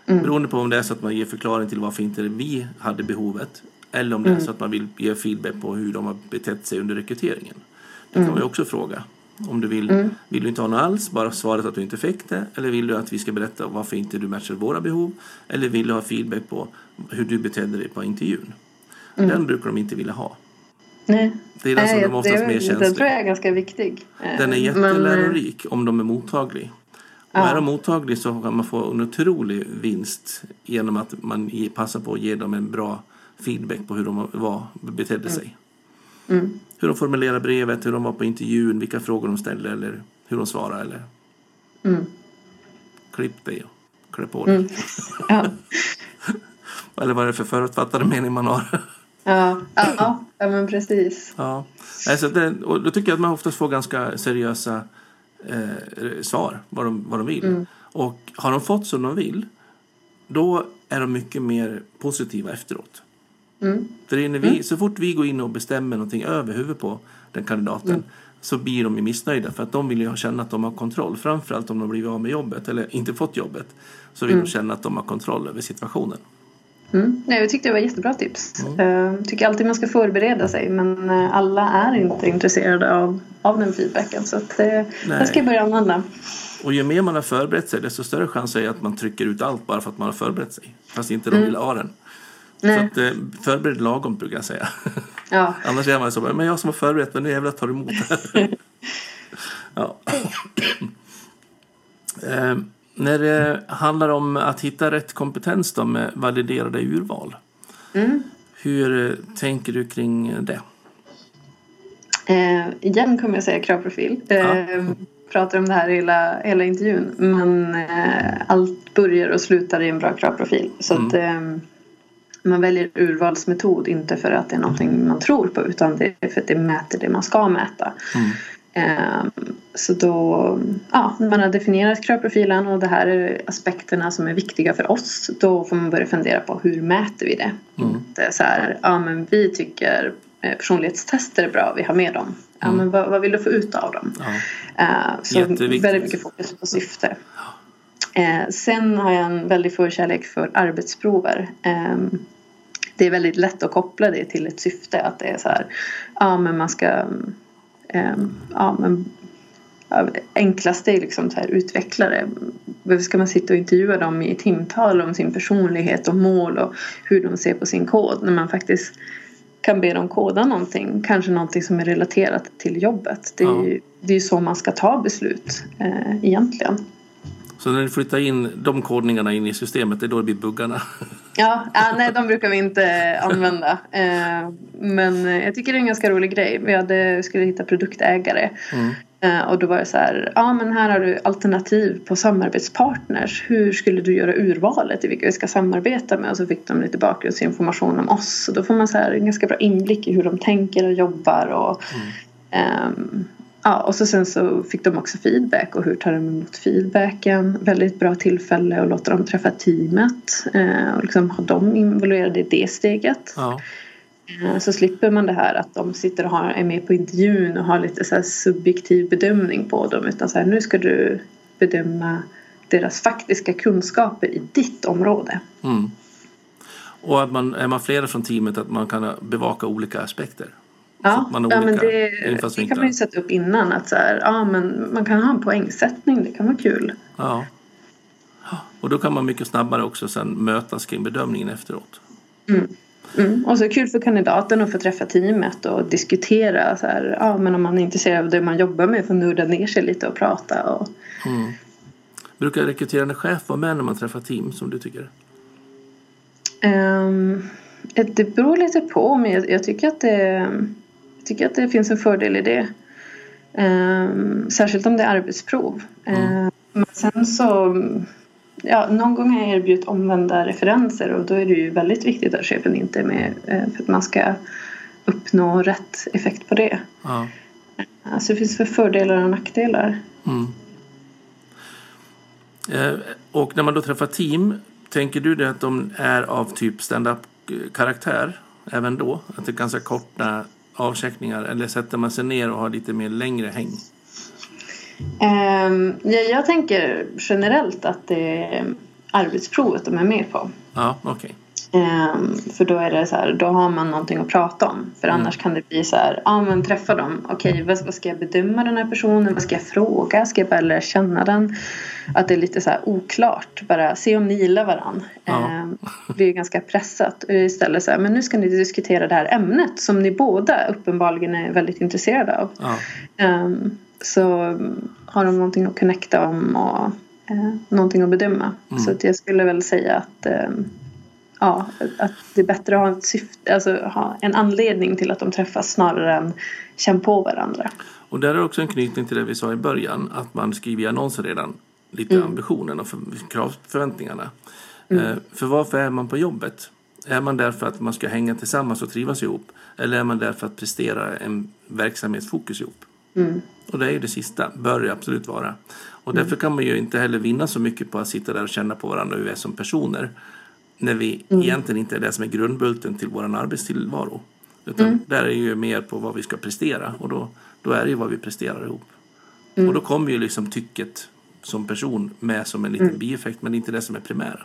Mm. Beroende på om det är så att man ger förklaring till varför inte vi hade behovet. Eller om det är mm. så att man vill ge feedback på hur de har betett sig under rekryteringen. Det kan mm. man ju också fråga. Om du vill, mm. vill du inte ha något alls, bara svaret att du inte fick det. Eller vill du att vi ska berätta varför inte du matchar våra behov. Eller vill du ha feedback på hur du betedde dig på intervjun. Mm. Den brukar de inte vilja ha. Nej. Det är den som Nej, de oftast mer känslig. Den tror jag är ganska viktig. Den är jättelärorik Men... om de är mottagliga. Och är de mottagliga så kan man få en otrolig vinst genom att man passar på att ge dem en bra feedback på hur de var, betedde sig. Mm. Hur de formulerade brevet, hur de var på intervjun, vilka frågor de ställde eller hur de svarade. Eller... Mm. Klipp dig och klä på dig. Mm. Ja. eller vad är det för förutfattade mening man har? ja, ja, ja men precis. Ja. Alltså det, och då tycker jag att man oftast får ganska seriösa eh, svar vad de, vad de vill. Mm. Och har de fått som de vill då är de mycket mer positiva efteråt. Mm. För när vi, Mm. så fort vi går in och bestämmer någonting över huvudet på den kandidaten Mm. så blir de ju missnöjda för att de vill ju känna att de har kontroll. Framförallt om de blivit av med jobbet eller inte fått jobbet så vill Mm. de känna att de har kontroll över situationen. Mm. Nej, jag tyckte det var jättebra tips. Mm. Jag tycker alltid man ska förbereda sig men eh, alla är inte intresserade av, av den feedbacken så att, eh, den ska jag börja använda. Och ju mer man har förberett sig desto större chans är att man trycker ut allt bara för att man har förberett sig. Fast inte de Mm. vill ha den. Nej. Så att, eh, förbered lagom brukar jag säga. Ja. Annars är man så bara, men jag som har förberett mig, nu jävlar tar du emot det. ja. eh, när det handlar om att hitta rätt kompetens då med validerade urval. Mm. Hur eh, tänker du kring det? Eh, igen kommer jag säga kravprofil. Eh, pratar om det här hela, hela intervjun. Men eh, allt börjar och slutar i en bra kravprofil. Så att eh, man väljer urvalsmetod inte för att det är någonting man tror på utan det är för att det mäter det man ska mäta. Mm. Eh, så då, ja, när man har definierat kravprofilen och det här är aspekterna som är viktiga för oss. Då får man börja fundera på hur mäter vi det? Mm. Inte så här, ja men vi tycker eh, personlighetstester är bra, vi har med dem. Ja Mm. men vad, vad vill du få ut av dem? Ja. Eh, så väldigt mycket fokus på syfte. Eh, sen har jag en väldig förkärlek för arbetsprover. Eh, det är väldigt lätt att koppla det till ett syfte. Att det är så här, ja men man ska, eh, ja men ja, enklaste är liksom så här, utvecklare. Varför ska man sitta och intervjua dem i timtal om sin personlighet och mål och hur de ser på sin kod när man faktiskt kan be dem koda någonting, kanske någonting som är relaterat till jobbet. Det är, Ja. ju, det är ju så man ska ta beslut eh, egentligen. Så när du flyttar in de kodningarna in i systemet, det är då det blir buggarna. Ja, ja, nej de brukar vi inte använda. Eh, men jag tycker det är en ganska rolig grej. Vi hade, skulle hitta produktägare. Mm. Eh, och då var det så här, ja men här har du alternativ på samarbetspartners. Hur skulle du göra urvalet i vilka vi ska samarbeta med? Och så fick de lite bakgrundsinformation om oss. Och då får man så här en ganska bra inblick i hur de tänker och jobbar. Och, ehm, ja, och så sen så fick de också feedback och hur tar de emot feedbacken. Väldigt bra tillfälle att låta dem träffa teamet. eh, och liksom ha dem involverade i det steget. Ja. Eh, Så slipper man det här att de sitter och har, är med på intervjun och har lite så subjektiv bedömning på dem. Utan så här, nu ska du bedöma deras faktiska kunskaper i ditt område. Mm. Och att man, är man flera från teamet att man kan bevaka olika aspekter. Ja, man har ja men olika det, det kan man ju sätta upp innan. Att så här, ja, men man kan ha en poängsättning, det kan vara kul. Ja. Och då kan man mycket snabbare också sen mötas kring bedömningen efteråt. Mm. Och så kul för kandidaten att få träffa teamet och diskutera. Så här, ja, men om man är intresserad av det man jobbar med får nudda ner sig lite och prata. Och, Mm. Brukar rekryterande chef vara med när man träffar team som du tycker? Ehm, det beror lite på men jag, jag, tycker att det, tycker att det finns en fördel i det. Ehm, särskilt om det är arbetsprov. Ehm, men sen så ja, någon gång har jag erbjudit omvända referenser och då är det ju väldigt viktigt att chefen inte är med eh, för att man ska uppnå rätt effekt på det. Ja. Alltså det finns för fördelar och nackdelar. Mm. Eh, och när man då träffar team, tänker du det att de är av typ stand-up karaktär även då? Att det är ganska korta avcheckningar eller sätter man sig ner och har lite mer längre häng? Ehm, ja, jag tänker generellt att det är arbetsprovet de är med på. Ja, okej. Ehm, för då är det så här, då har man någonting att prata om. För Mm. annars kan det bli så här, ja men träffa dem. Okej, vad, vad ska jag bedöma den här personen? Vad ska jag fråga? Ska jag bara lära känna den? Att det är lite så här oklart. Bara se om ni gillar varandra. Ja. Ehm, det blir ganska pressat. Istället så här, men nu ska ni diskutera det här ämnet som ni båda uppenbarligen är väldigt intresserade av. Ja. Ehm, så har de någonting att connecta om och eh, någonting att bedöma. Mm. Så att jag skulle väl säga att eh, ja, att det är bättre att ha, ett syfte, alltså, ha en anledning till att de träffas snarare än känna på varandra. Och där är också en knytning till det vi sa i början, att man skriver i annonser redan lite mm. ambitionen och för, kravförväntningarna. Mm. Eh, för varför är man på jobbet? Är man där för att man ska hänga tillsammans och trivas ihop? Eller är man där för att prestera en verksamhetsfokus ihop? Mm. Och det är ju det sista, bör det absolut vara. Och därför kan man ju inte heller vinna så mycket på att sitta där och känna på varandra hur vi är som personer. När vi mm. egentligen inte är det som är grundbulten till vår arbetstillvaro. Utan mm. där är ju mer på vad vi ska prestera och då, då är det ju vad vi presterar ihop. Mm. Och då kommer ju liksom tycket som person med som en liten mm. bieffekt men det är inte det som är primära.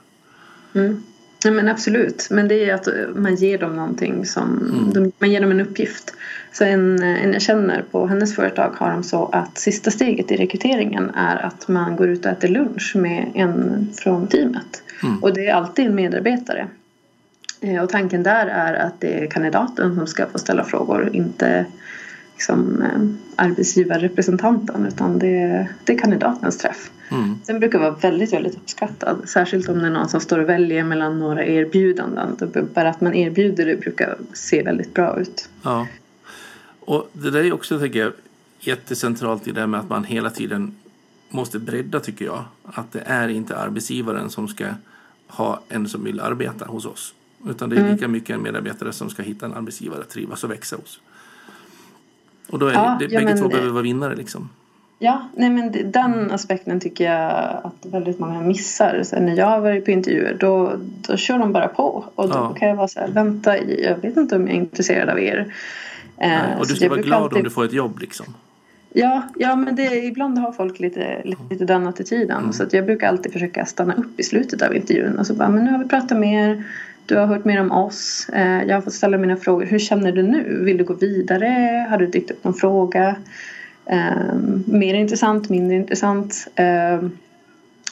Mm. Ja, men absolut, men det är att man ger dem någonting som, mm. man ger dem en uppgift. Så en, en jag känner på hennes företag har de så att sista steget i rekryteringen är att man går ut och äter lunch med en från teamet. Mm. Och det är alltid en medarbetare. Eh, och tanken där är att det är kandidaten som ska få ställa frågor, inte liksom, eh, arbetsgivarrepresentanten utan det, det är kandidatens träff. Mm. Den brukar vara väldigt, väldigt uppskattad. Särskilt om det är någon som står och väljer mellan några erbjudanden. Bara att man erbjuder det brukar se väldigt bra ut. Ja. Och det där är också, tänker jag, jättecentralt i det med att man hela tiden måste bredda, tycker jag. Att det är inte arbetsgivaren som ska ha en som vill arbeta hos oss. Utan det är mm. lika mycket en medarbetare som ska hitta en arbetsgivare att trivas och växa hos. Och då är ja, det, ja, bägge två behöver vara vinnare liksom. Ja, nej men den aspekten tycker jag att väldigt många missar. Så när jag har varit på intervjuer då, då kör de bara på. Och då ja. kan jag vara så här, vänta, jag vet inte om jag är intresserad av er. Nej, och eh, du ska vara glad alltid... om du får ett jobb liksom. Ja, ja men det, ibland har folk lite, lite den attityden. Mm. Så att jag brukar alltid försöka stanna upp i slutet av intervjun och så bara, men nu har vi pratat mer. Du har hört mer om oss. Eh, jag har fått ställa mina frågor. Hur känner du nu? Vill du gå vidare? Har du dykt upp någon fråga? Um, mer intressant, mindre intressant. Um,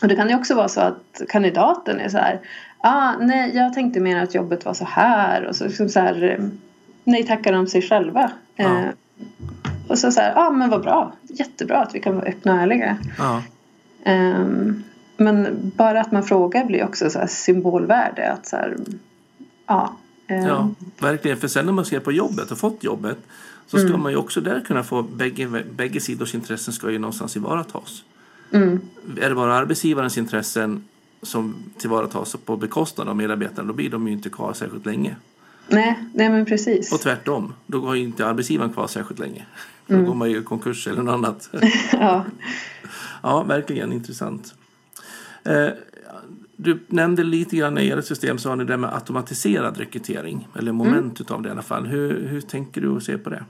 och det kan ju också vara så att kandidaten är så här. Ah, nej, jag tänkte mer att jobbet var så här. Och så, liksom så här nej tackar om sig själva. Ja. Uh, och så så här, ja ah, men vad bra. Jättebra att vi kan vara öppna och ärliga. Ja. Um, men bara att man frågar blir också så symbolvärde. Att så här, ja, ja, verkligen. För sen när man ser på jobbet och fått jobbet så ska mm. man ju också där kunna få bägge, bägge sidors intressen ska ju någonstans tillvaratas. Mm. Är det bara arbetsgivarens intressen som tillvaratas på bekostnad av medarbetarna då blir de ju inte kvar särskilt länge. Nej, nej men precis. Och tvärtom, då går ju inte arbetsgivaren kvar särskilt länge. Då mm. går man ju i konkurs eller något annat. ja. ja, verkligen intressant. Eh, du nämnde lite grann i ert system så har ni det med automatiserad rekrytering. Eller moment mm. av det i alla fall. Hur, hur tänker du och ser på det?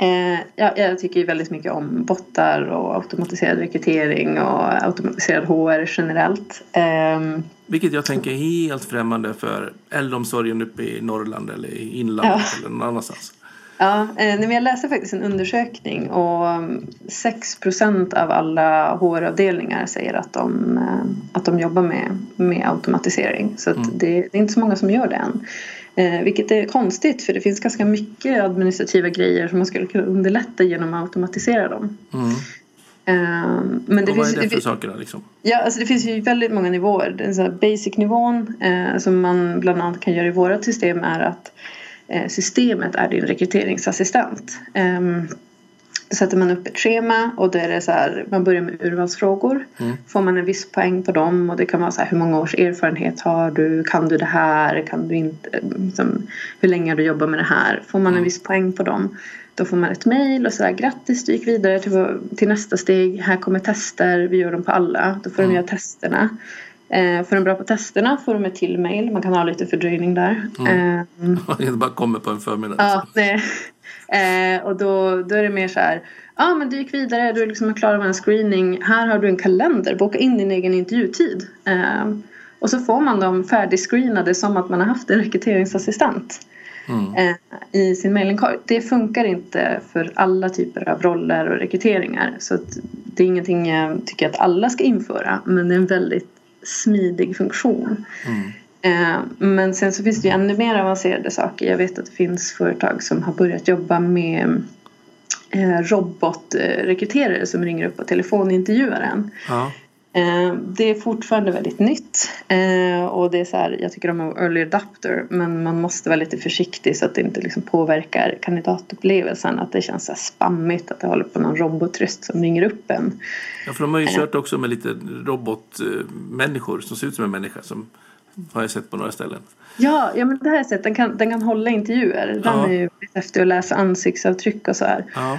Eh, ja, jag tycker väldigt mycket om bottar och automatiserad rekrytering och automatiserad HR generellt. Eh, Vilket jag tänker är helt främmande för äldreomsorgen uppe i Norrland eller i inlandet ja. eller någon annanstans. Ja, eh, jag läste faktiskt en undersökning och 6% av alla HR-avdelningar säger att de, eh, att de jobbar med, med automatisering. Så mm. det, det, är inte så många som gör det än. Eh, vilket är konstigt för det finns ganska mycket administrativa grejer som man skulle kunna underlätta genom att automatisera dem. Mm. Eh, men det och finns, vad är det för det, saker då? Liksom? Ja, alltså det finns ju väldigt många nivåer. Den så basic-nivån eh, som man bland annat kan göra i vårt system är att systemet är din rekryteringsassistent. Um, då sätter man upp ett schema och då är det så här, man börjar med urvalsfrågor. Mm. Får man en viss poäng på dem och det kan vara så här, hur många års erfarenhet har du? Kan du det här? Kan du inte? Liksom, hur länge har du jobbat med det här? Får man en mm. viss poäng på dem då får man ett mejl och sådär grattis du gick vidare till, till nästa steg. Här kommer tester, vi gör dem på alla. Då får mm. de göra testerna. Eh, får de bra på testerna får de ett till mejl. Man kan ha lite fördröjning där. Mm. Eh, inte bara kommer på en förmiddag. Ja, nej. Eh, och då, då är det mer så här. Ja ah, men du gick vidare, du är liksom klar med en screening. Här har du en kalender, boka in din egen intervjutid. Eh, och så får man dem färdigscreenade som att man har haft en rekryteringsassistent. Mm. Eh, i sin mailinkorg. Det funkar inte för alla typer av roller och rekryteringar. Så det är ingenting jag tycker att alla ska införa. Men det är en väldigt smidig funktion. Mm. Men sen så finns det ju ännu mer avancerade saker. Jag vet att det finns företag som har börjat jobba med eh, robotrekryterare som ringer upp och telefonintervjuar en. Ja. Eh, det är fortfarande väldigt nytt eh, och det är så här, jag tycker om early adapter men man måste vara lite försiktig så att det inte liksom påverkar kandidatupplevelsen att det känns så spammigt att det håller på någon robotröst som ringer upp en. Ja för de har ju kört också med lite robotmänniskor som ser ut som en människa som har jag sett på några ställen. Ja, ja men det här sättet, den kan, den kan hålla intervjuer. Den ja. är ju efter att läsa ansiktsavtryck och så här. Ja.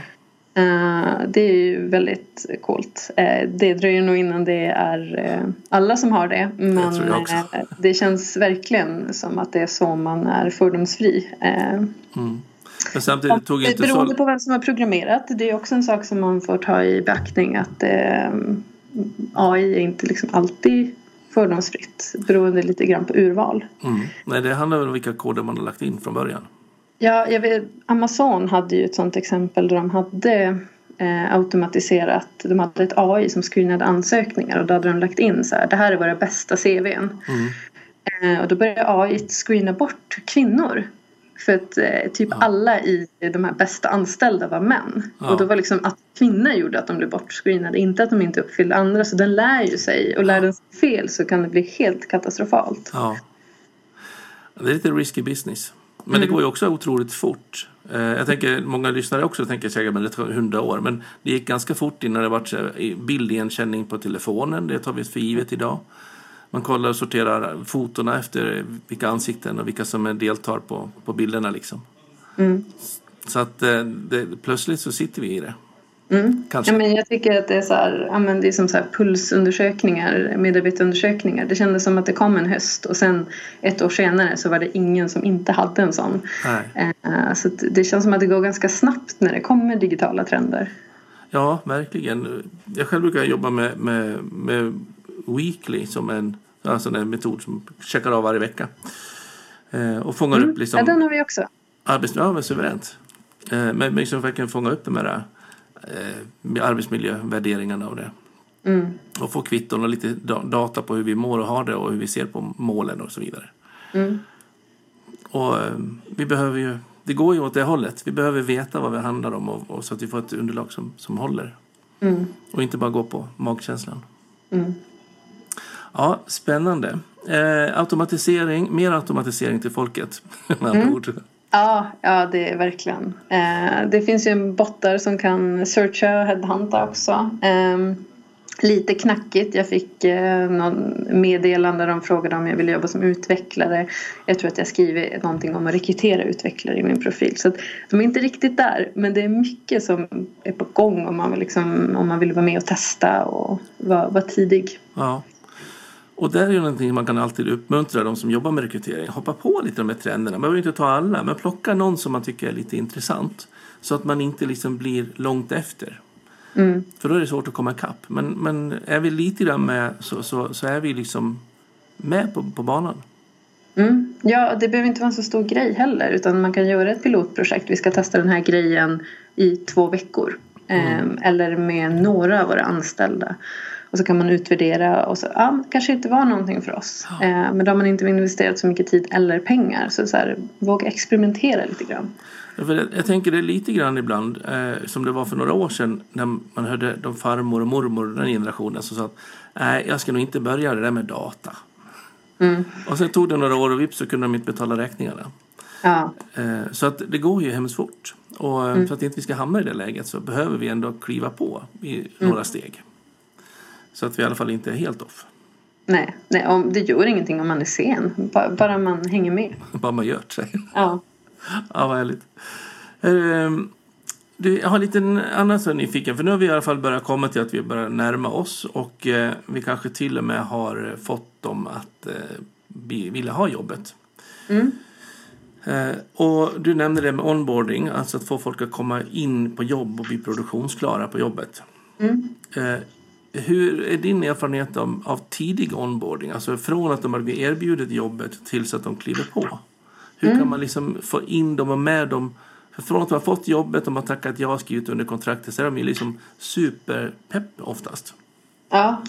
Uh, det är ju väldigt coolt. Uh, det dröjer nog innan det är uh, alla som har det. Men det känns verkligen som att det är så man är fördomsfri. Mm. Men samtidigt tog inte Beroende så... på vem som har programmerat. Det är också en sak som man får ta i beaktning att AI är inte liksom alltid fördomsfritt beroende lite grann på urval. Mm. Nej, det handlar väl om vilka koder man har lagt in från början. Ja, jag vet, Amazon hade ju ett sånt exempel där de hade eh, automatiserat, de hade ett AI som screenade ansökningar och då hade de lagt in så här, det här är våra bästa CVn. Mm. Eh, och då började AI screena bort kvinnor. För att eh, typ ja. alla i de här bästa anställda var män. Ja. Och då var liksom att kvinnor gjorde att de blev bortscreenade, inte att de inte uppfyllde andra. Så den lär ju sig och lär den sig fel så kan det bli helt katastrofalt. Ja. Det är lite risky business. Men mm. det går ju också otroligt fort. Eh, jag tänker, många lyssnare också tänker säkert att det tar hundra år. Men det gick ganska fort innan det var bildigenkänning på telefonen. Det tar vi för givet idag. Man kollar och sorterar fotona efter vilka ansikten och vilka som deltar på, på bilderna. Liksom. Mm. Så att eh, det, plötsligt så sitter vi i det. Mm. Kanske. Ja, men jag tycker att det är, så här, ja, men det är som så här pulsundersökningar, medarbetarundersökningar. Det kändes som att det kom en höst och sen ett år senare så var det ingen som inte hade en sån. Uh, så det känns som att det går ganska snabbt när det kommer digitala trender. Ja, verkligen. Jag själv brukar jobba med, med, med Weekly som en, alltså en metod som checkar av varje vecka. Uh, och fångar mm. upp liksom... Ja, den har vi också. Arbets, ja, men suveränt. Men, men liksom verkligen fånga upp de här eh, arbetsmiljövärderingarna och det. Mm. Och få kvitton och lite data på hur vi mår och har det och hur vi ser på målen och så vidare. Mm. Och eh, vi behöver ju, det går ju åt det hållet. Vi behöver veta vad det handlar om och, och så att vi får ett underlag som, som håller. Mm. Och inte bara gå på magkänslan. Mm. Ja, spännande. Eh, automatisering, mer automatisering till folket. med andra mm. ord. Ja, ja det är verkligen. Eh, det finns ju bottar som kan searcha och headhunta också. Eh, lite knackigt. Jag fick eh, någon meddelande där de frågade om jag ville jobba som utvecklare. Jag tror att jag skriver någonting om att rekrytera utvecklare i min profil. Så de är inte riktigt där. Men det är mycket som är på gång om man vill, liksom, om man vill vara med och testa och vara, vara tidig. Ja. Och där är ju någonting man kan alltid uppmuntra de som jobbar med rekrytering. Hoppa på lite de här trenderna. Man behöver inte ta alla, men plocka någon som man tycker är lite intressant. Så att man inte liksom blir långt efter. Mm. För då är det svårt att komma ikapp. Men, men är vi lite grann med så, så, så är vi liksom med på, på banan. Mm. Ja, det behöver inte vara en så stor grej heller. Utan man kan göra ett pilotprojekt. Vi ska testa den här grejen i två veckor. Mm. Eh, eller med några av våra anställda. Och så kan man utvärdera och så, ja, kanske inte var någonting för oss. Ja. Eh, men då har man inte investerat så mycket tid eller pengar. Så, så här, våga experimentera lite grann. Ja, jag, jag tänker det lite grann ibland eh, som det var för några år sedan när man hörde de farmor och mormor, den generationen som sa att nej, jag ska nog inte börja det där med data. Mm. Och sen tog det några år och vips så kunde de inte betala räkningarna. Ja. Eh, så att det går ju hemskt fort. Och eh, mm. för att inte vi ska hamna i det läget så behöver vi ändå kliva på i mm. några steg. Så att vi i alla fall inte är helt off. Nej, nej om, det gör ingenting om man är sen. Bara, bara man hänger med. bara man gör sig. Ja. ja, vad härligt. Um, du, jag har lite annat så nyfiken. För nu har vi i alla fall börjat komma till att vi börjar närma oss. Och eh, vi kanske till och med har fått dem att eh, vilja ha jobbet. Mm. Eh, och du nämnde det med onboarding. Alltså att få folk att komma in på jobb och bli produktionsklara på jobbet. Mm. Hur är din erfarenhet av, av tidig onboarding? Alltså från att de har blivit erbjudet jobbet tills att de kliver på. Hur mm. kan man liksom få in dem och med dem? För från att de har fått jobbet, de har tackat ja och skrivit under kontraktet så är de ju liksom superpepp oftast. Ja.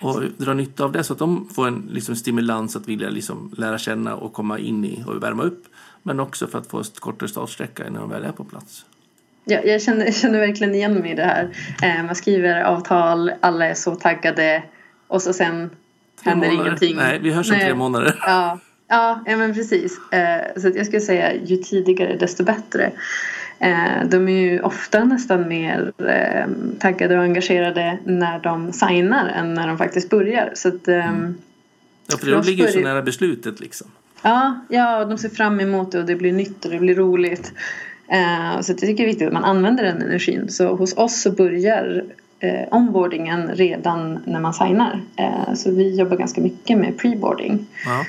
Och dra nytta av det så att de får en liksom stimulans att vilja liksom lära känna och komma in i och värma upp. Men också för att få kortare startsträcka när de väl är på plats. Ja, jag, känner, jag känner verkligen igen mig i det här. Eh, man skriver avtal, alla är så taggade och så sen tre händer månader. ingenting. Nej, vi hörs om tre månader. Ja, ja, ja men precis. Eh, så jag skulle säga ju tidigare desto bättre. Eh, de är ju ofta nästan mer eh, taggade och engagerade när de signar än när de faktiskt börjar. Så att, mm. Ja, för de ligger ju så nära beslutet liksom. Ja, ja, de ser fram emot det och det blir nytt och det blir roligt. Eh, så jag tycker det är viktigt att man använder den energin. Så hos oss så börjar eh, onboardingen redan när man signar. Eh, så vi jobbar ganska mycket med preboarding. Ja.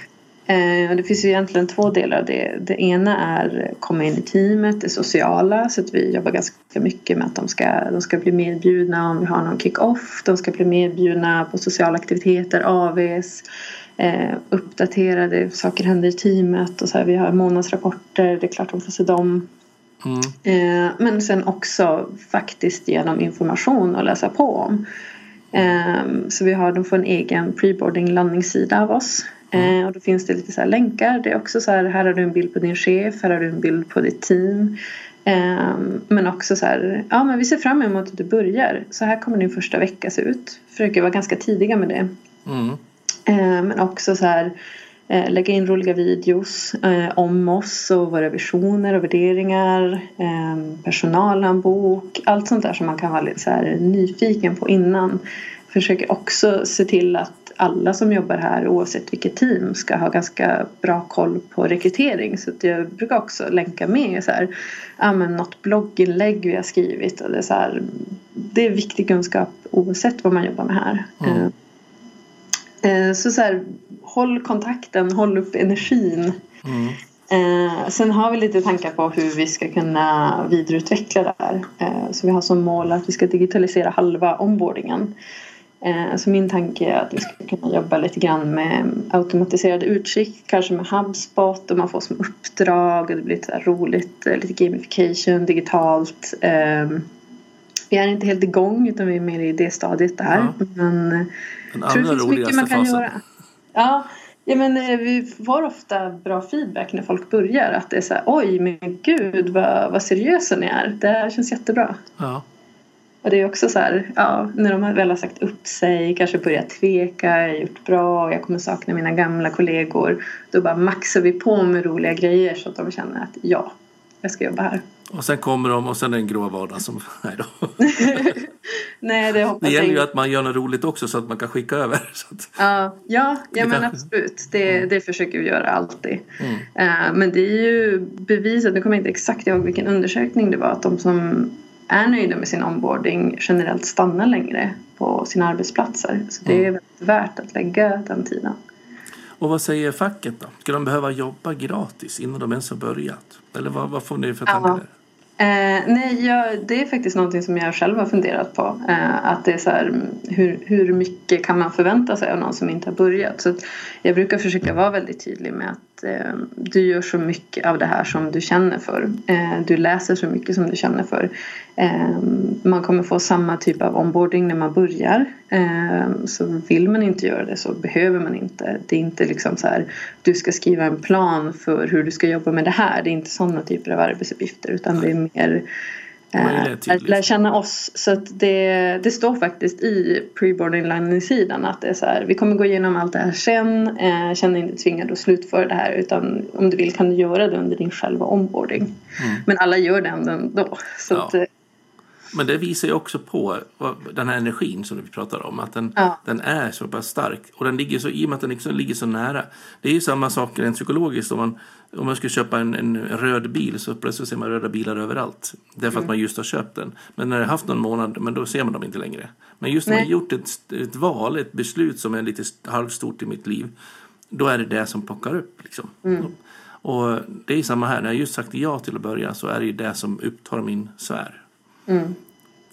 Eh, det finns ju egentligen två delar av det. Det ena är komma in i teamet, det sociala. Så att vi jobbar ganska mycket med att de ska, de ska bli medbjudna om vi har någon kick-off. De ska bli medbjudna på sociala aktiviteter, AVs. Eh, uppdaterade, saker händer i teamet och så här, vi har månadsrapporter, det är klart de får se dem. Mm. Eh, men sen också faktiskt genom information att läsa på om. Eh, så vi har, de får en egen preboarding landningssida av oss. Mm. och då finns det lite så länkar. Det är också så här, här har du en bild på din chef, här har du en bild på ditt team. men också så här, ja men vi ser fram emot att du börjar. Så här kommer din första vecka se ut. Försöker vara ganska tidiga med det. Mm. men också så här Eh, lägga in roliga videos eh, om oss och våra visioner och värderingar, eh, personalhandbok, allt sånt där som man kan vara lite så nyfiken på innan. Försöker också se till att alla som jobbar här oavsett vilket team ska ha ganska bra koll på rekrytering. Så jag brukar också länka med så här, ja, men något blogginlägg vi har skrivit. Och det, är så här, det är viktig kunskap oavsett vad man jobbar med här. Mm. Eh, så, så här, håll kontakten, håll upp energin. Mm. Eh, sen har vi lite tankar på hur vi ska kunna vidareutveckla det här. Eh, så vi har som mål att vi ska digitalisera halva onboardingen. Eh, så min tanke är att vi ska kunna jobba lite grann med automatiserade utskick, kanske med HubSpot och man får som uppdrag och det blir lite roligt, eh, lite gamification digitalt. Eh, vi är inte helt igång utan vi är mer i det stadiet där. Ja. Men den allra tror det finns mycket man kan fasen. göra. Ja, ja men eh, vi får ofta bra feedback när folk börjar. Att det är så här, oj men gud vad, vad seriösa ni är. Det här känns jättebra. Ja. Och det är också så här, ja, när de väl har sagt upp sig, kanske börjat tveka, gjort bra, jag kommer sakna mina gamla kollegor. Då bara maxar vi på med roliga grejer så att de känner att ja, jag ska jobba här. Och sen kommer de och sen är den grå vardagen som... Nej då. Nej, det hoppas Det gäller ju att man gör något roligt också så att man kan skicka över. Så att... Ja, ja, ja men absolut. Det, mm. det försöker vi göra alltid. Mm. Uh, men det är ju bevisat, nu kommer jag inte exakt ihåg vilken undersökning det var, att de som är nöjda med sin onboarding generellt stannar längre på sina arbetsplatser. Så det är mm. värt att lägga den tiden. Och vad säger facket då? Ska de behöva jobba gratis innan de ens har börjat? Eller vad, vad får ni för tankar? Eh, nej, jag, det är faktiskt någonting som jag själv har funderat på. Eh, att det är så här, hur, hur mycket kan man förvänta sig av någon som inte har börjat? Så jag brukar försöka vara väldigt tydlig med att eh, du gör så mycket av det här som du känner för. Eh, du läser så mycket som du känner för. Eh, man kommer få samma typ av onboarding när man börjar. Eh, så vill man inte göra det så behöver man inte. Det är inte liksom så här du ska skriva en plan för hur du ska jobba med det här. Det är inte sådana typer av arbetsuppgifter utan det är mer eh, att lära känna oss. Så att det, det står faktiskt i preboarding landningssidan att det är så här, vi kommer gå igenom allt det här sen. Eh, känn dig inte tvingad att slutföra det här utan om du vill kan du göra det under din själva onboarding. Mm. Men alla gör det ändå. Så ja. att, eh, men det visar ju också på den här energin som vi pratar om. Att den, ja. den är så pass stark. Och den ligger så, i och med att den liksom ligger så nära. Det är ju samma sak rent psykologiskt. Om man, om man skulle köpa en, en röd bil så plötsligt ser man röda bilar överallt. Därför mm. att man just har köpt den. Men när det har haft någon månad, men då ser man dem inte längre. Men just när man gjort ett, ett val, ett beslut som är lite halvstort i mitt liv. Då är det det som plockar upp. Liksom. Mm. Och det är samma här. När jag just sagt ja till att börja så är det ju det som upptar min sfär. Mm.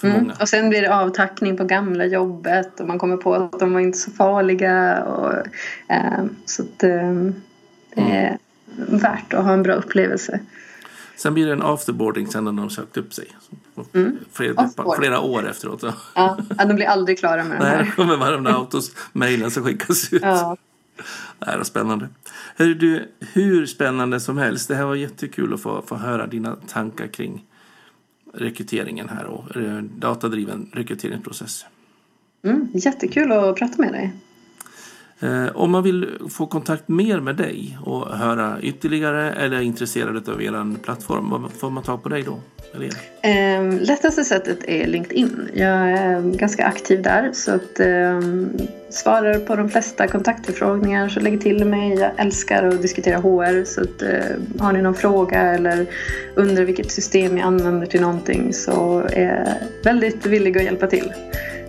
Mm. Och sen blir det avtackning på gamla jobbet och man kommer på att de var inte så farliga. Och, eh, så att, eh, det mm. Värt att ha en bra upplevelse. Sen blir det en afterboarding sen när de har sökt upp sig. Mm. Flera, flera, år efteråt. Ja. ja, de blir aldrig klara med det här. Nej, med de där autos, mejlen som skickas ut. Ja. Det är spännande. Hör du, hur spännande som helst. Det här var jättekul att få, få höra dina tankar kring rekryteringen här och eh, datadriven rekryteringsprocess. Mm, jättekul att prata med dig. Eh, om man vill få kontakt mer med dig och höra ytterligare eller är intresserad av er plattform, vad får man ta på dig då? Eh, lättaste sättet är LinkedIn. Jag är ganska aktiv där så att eh, svarar på de flesta kontaktförfrågningar så lägger till mig. Jag älskar att diskutera HR så att eh, har ni någon fråga eller undrar vilket system jag använder till någonting så är jag väldigt villig att hjälpa till.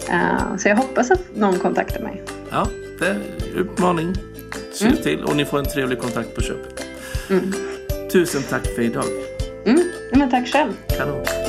Eh, så jag hoppas att någon kontaktar mig. Ja, är uppmaning. Se mm. till och ni får en trevlig kontakt på köpet. Mm. Tusen tack för idag. Mm, men tack själv. Kanon.